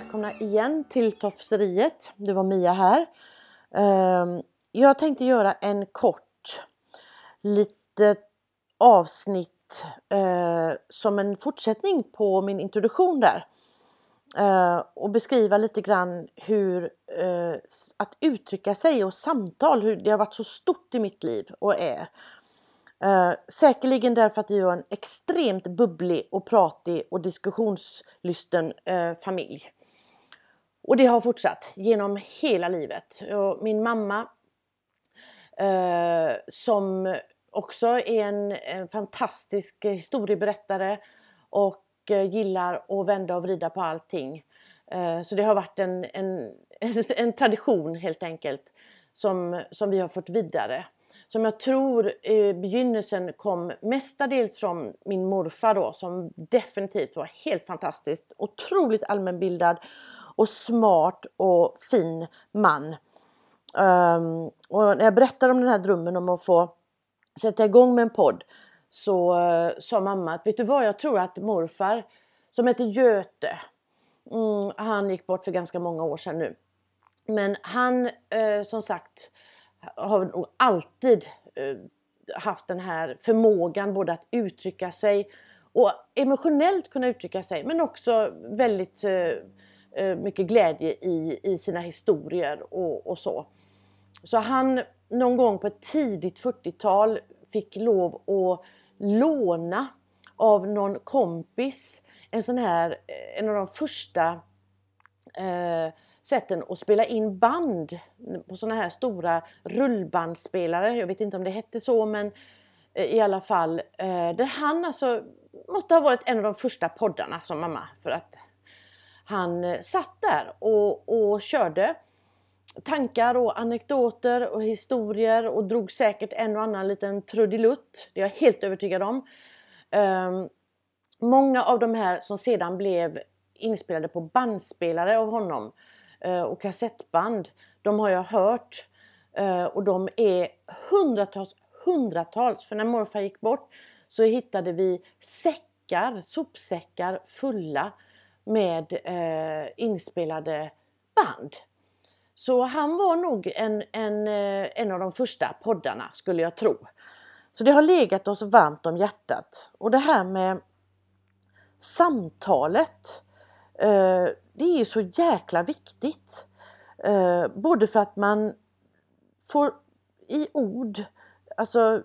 välkomna igen till Tofseriet. Det var Mia här. Ehm, jag tänkte göra en kort litet avsnitt eh, som en fortsättning på min introduktion där. Eh, och beskriva lite grann hur eh, att uttrycka sig och samtal, hur det har varit så stort i mitt liv och är. Säkerligen därför att vi har en extremt bubblig och pratig och diskussionslysten familj. Och det har fortsatt genom hela livet. Och min mamma eh, som också är en, en, fantastisk historieberättare och eh, gillar att vända och vrida på allting. Eh, så det har varit en, en, en tradition helt enkelt som, som vi har fått vidare som jag tror i begynnelsen kom mestadels från min morfar då som definitivt var helt fantastiskt. Otroligt allmänbildad och smart och fin man. Um, och när jag berättade om den här drömmen om att få sätta igång med en podd så uh, sa mamma att vet du vad jag tror att morfar som heter Göte mm, han gick bort för ganska många år sedan nu. Men han uh, som sagt har nog alltid uh, haft den här förmågan både att uttrycka sig och emotionellt kunna uttrycka sig men också väldigt eh, Eh, mycket glädje i, i sina historier och, och så. Så han någon gång på ett tidigt 40-tal fick lov att låna av någon kompis en sån här, eh, en av de första eh, sätten att spela in band på såna här stora rullbandspelare. Jag vet inte om det hette så men eh, i alla fall. Eh, där han alltså måste ha varit en av de första poddarna som mamma för att han eh, satt där och, och körde tankar och anekdoter och historier och drog säkert en och annan liten trudelutt. Det är jag helt övertygad om. Um, många av de här som sedan blev inspelade på bandspelare av honom uh, och kassettband. De har jag hört uh, och de är hundratals, hundratals. För när morfar gick bort så hittade vi säckar, sopsäckar fulla med eh, inspelade band. Så han var nog en, en, eh, en av de första poddarna skulle jag tro. Så det har legat oss varmt om hjärtat. Och det här med samtalet eh, det är ju så jäkla viktigt. Eh, både för att man får i ord alltså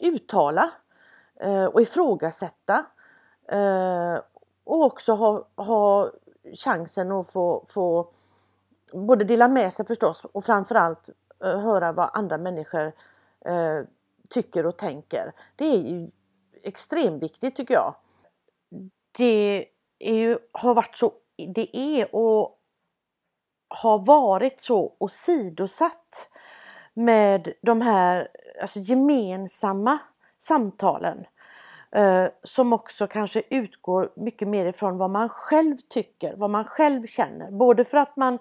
uttala eh, och ifrågasätta eh, och också ha, ha chansen att få, få både dela med sig förstås och framförallt eh, höra vad andra människor eh, tycker och tänker. Det är ju extremt viktigt tycker jag. Det är ju, har varit så det är och har varit så åsidosatt med de här alltså gemensamma samtalen eh, Eh, som också kanske utgår mycket mer ifrån vad man själv tycker, vad man själv känner. Både för att man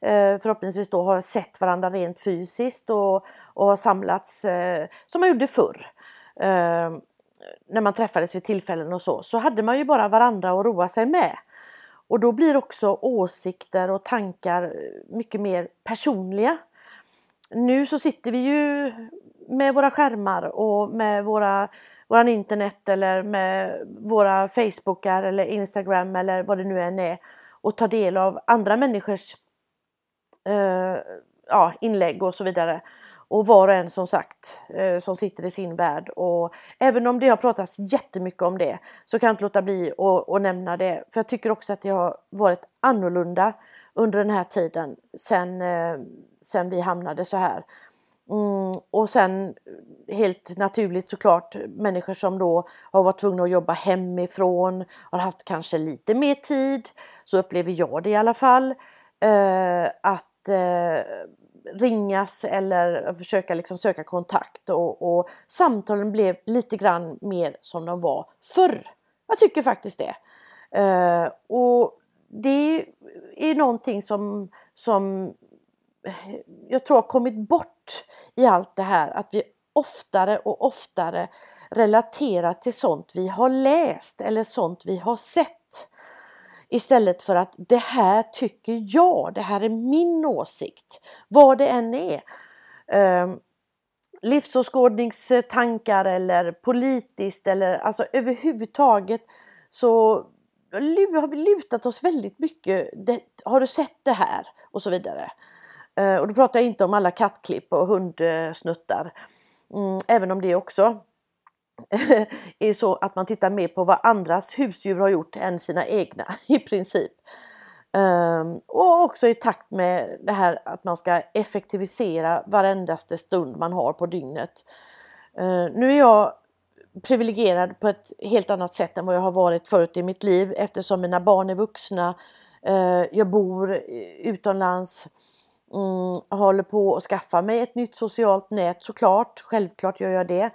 eh, förhoppningsvis då har sett varandra rent fysiskt och, och har samlats eh, som man gjorde förr. Eh, när man träffades vid tillfällen och så, så hade man ju bara varandra att roa sig med. Och då blir också åsikter och tankar eh, mycket mer personliga. Nu så sitter vi ju med våra skärmar och med våra våran internet eller med våra Facebookar eller Instagram eller vad det nu än är och ta del av andra människors eh, ja, inlägg och så vidare. Och var och en som sagt eh, som sitter i sin värld. Och även om det har pratats jättemycket om det så kan jag inte låta bli att, att nämna det. För jag tycker också att det har varit annorlunda under den här tiden sen, eh, sen vi hamnade så här. Mm, och sen eh, helt naturligt såklart människor som då har varit tvungna att jobba hemifrån, har haft kanske lite mer tid, så upplever jag det i alla fall. Eh, att eh, ringas eller försöka liksom söka kontakt och, och, samtalen blev lite grann mer som de var förr. Jag tycker faktiskt det. Eh, och det är någonting som, som jag tror har kommit bort i allt det här att vi oftare och oftare relaterar till sånt vi har läst eller sånt vi har sett Istället för att det här tycker jag, det här är min åsikt. Vad det än är. Um, livsåskådningstankar eller politiskt eller alltså överhuvudtaget så har vi lutat oss väldigt mycket. Det, har du sett det här? Och så vidare. Eh, och då pratar jag inte om alla kattklipp och hundsnuttar. Mm, även om det också är så att man tittar mer på vad andras husdjur har gjort än sina egna i princip. Um, och också i takt med det här att man ska effektivisera varendaste stund man har på dygnet. Uh, nu är jag privilegierad på ett helt annat sätt än vad jag har varit förut i mitt liv eftersom mina barn är vuxna. Uh, jag bor utomlands. Mm, håller på att skaffa mig ett nytt socialt nät såklart. Självklart gör jag det.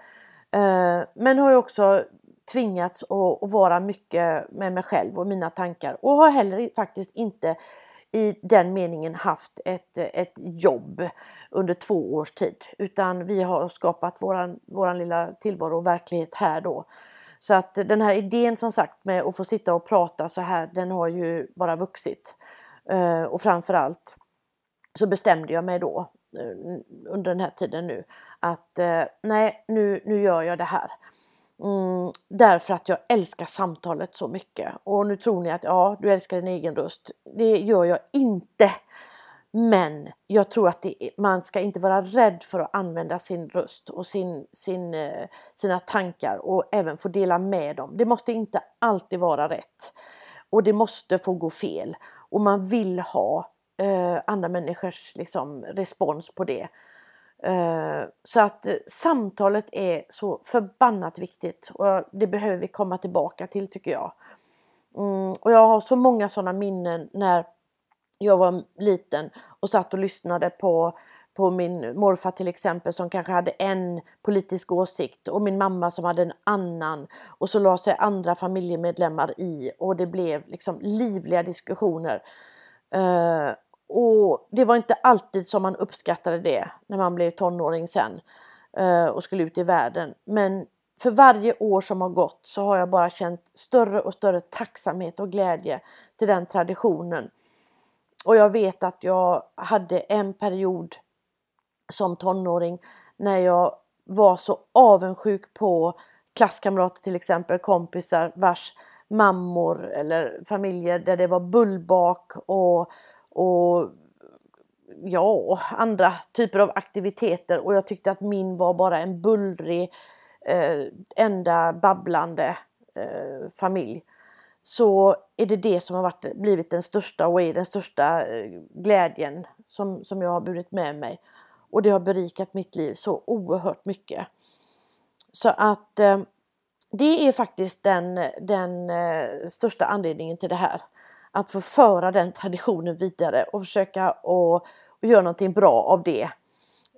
Eh, men har också tvingats att, vara mycket med mig själv och mina tankar och har heller faktiskt inte i den meningen haft ett, ett jobb under två års tid utan vi har skapat våran, våran lilla tillvaro och verklighet här då. Så att den här idén som sagt med att få sitta och prata så här den har ju bara vuxit. Eh, och framförallt så bestämde jag mig då eh, under den här tiden nu att eh, nej nu, nu gör jag det här. Mm, därför att jag älskar samtalet så mycket. Och nu tror ni att ja, du älskar din egen röst. Det gör jag inte. Men jag tror att det, man ska inte vara rädd för att använda sin röst och sin, sin, eh, sina tankar och även få dela med dem. Det måste inte alltid vara rätt. Och det måste få gå fel. Och man vill ha eh, andra människors liksom, respons på det. Eh, så att eh, samtalet är så förbannat viktigt och det behöver vi komma tillbaka till tycker jag. Mm, och jag har så många sådana minnen när jag var liten och satt och lyssnade på, på min morfar till exempel som kanske hade en politisk åsikt och min mamma som hade en annan och så la sig andra familjemedlemmar i och det blev liksom livliga diskussioner. Uh, och det var inte alltid som man uppskattade det när man blev tonåring sen eh, och skulle ut i världen. Men för varje år som har gått så har jag bara känt större och större tacksamhet och glädje till den traditionen. Och jag vet att jag hade en period som tonåring när jag var så avundsjuk på klasskamrater till exempel, kompisar vars mammor eller familjer där det var bullbak och och ja, andra typer av aktiviteter och jag tyckte att min var bara en bullrig, eh, enda babblande eh, familj. Så är det det som har varit, blivit den största och är den största eh, glädjen som, som jag har burit med mig. Och det har berikat mitt liv så oerhört mycket. Så att eh, det är faktiskt den, den eh, största anledningen till det här att få föra den traditionen vidare och försöka att göra någonting bra av det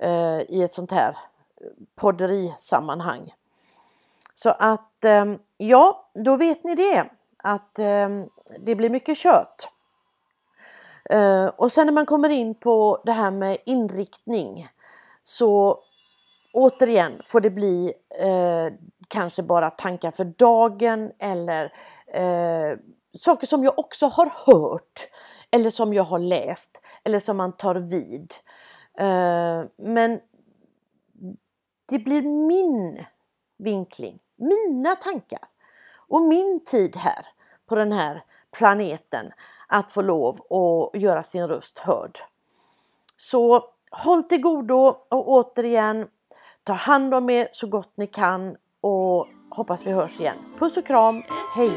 eh, i ett sånt här eh, podderisammanhang. Så att eh, ja, då vet ni det att eh, det blir mycket kött. Eh, och sen när man kommer in på det här med inriktning så återigen får det bli eh, kanske bara tankar för dagen eller eh, saker som jag också har hört eller som jag har läst eller som man tar vid. Eh, men det blir min vinkling, mina tankar och min tid här på den här planeten att få lov att göra sin röst hörd. Så håll till godo och återigen ta hand om er så gott ni kan och hoppas vi hörs igen. Puss och kram, hej!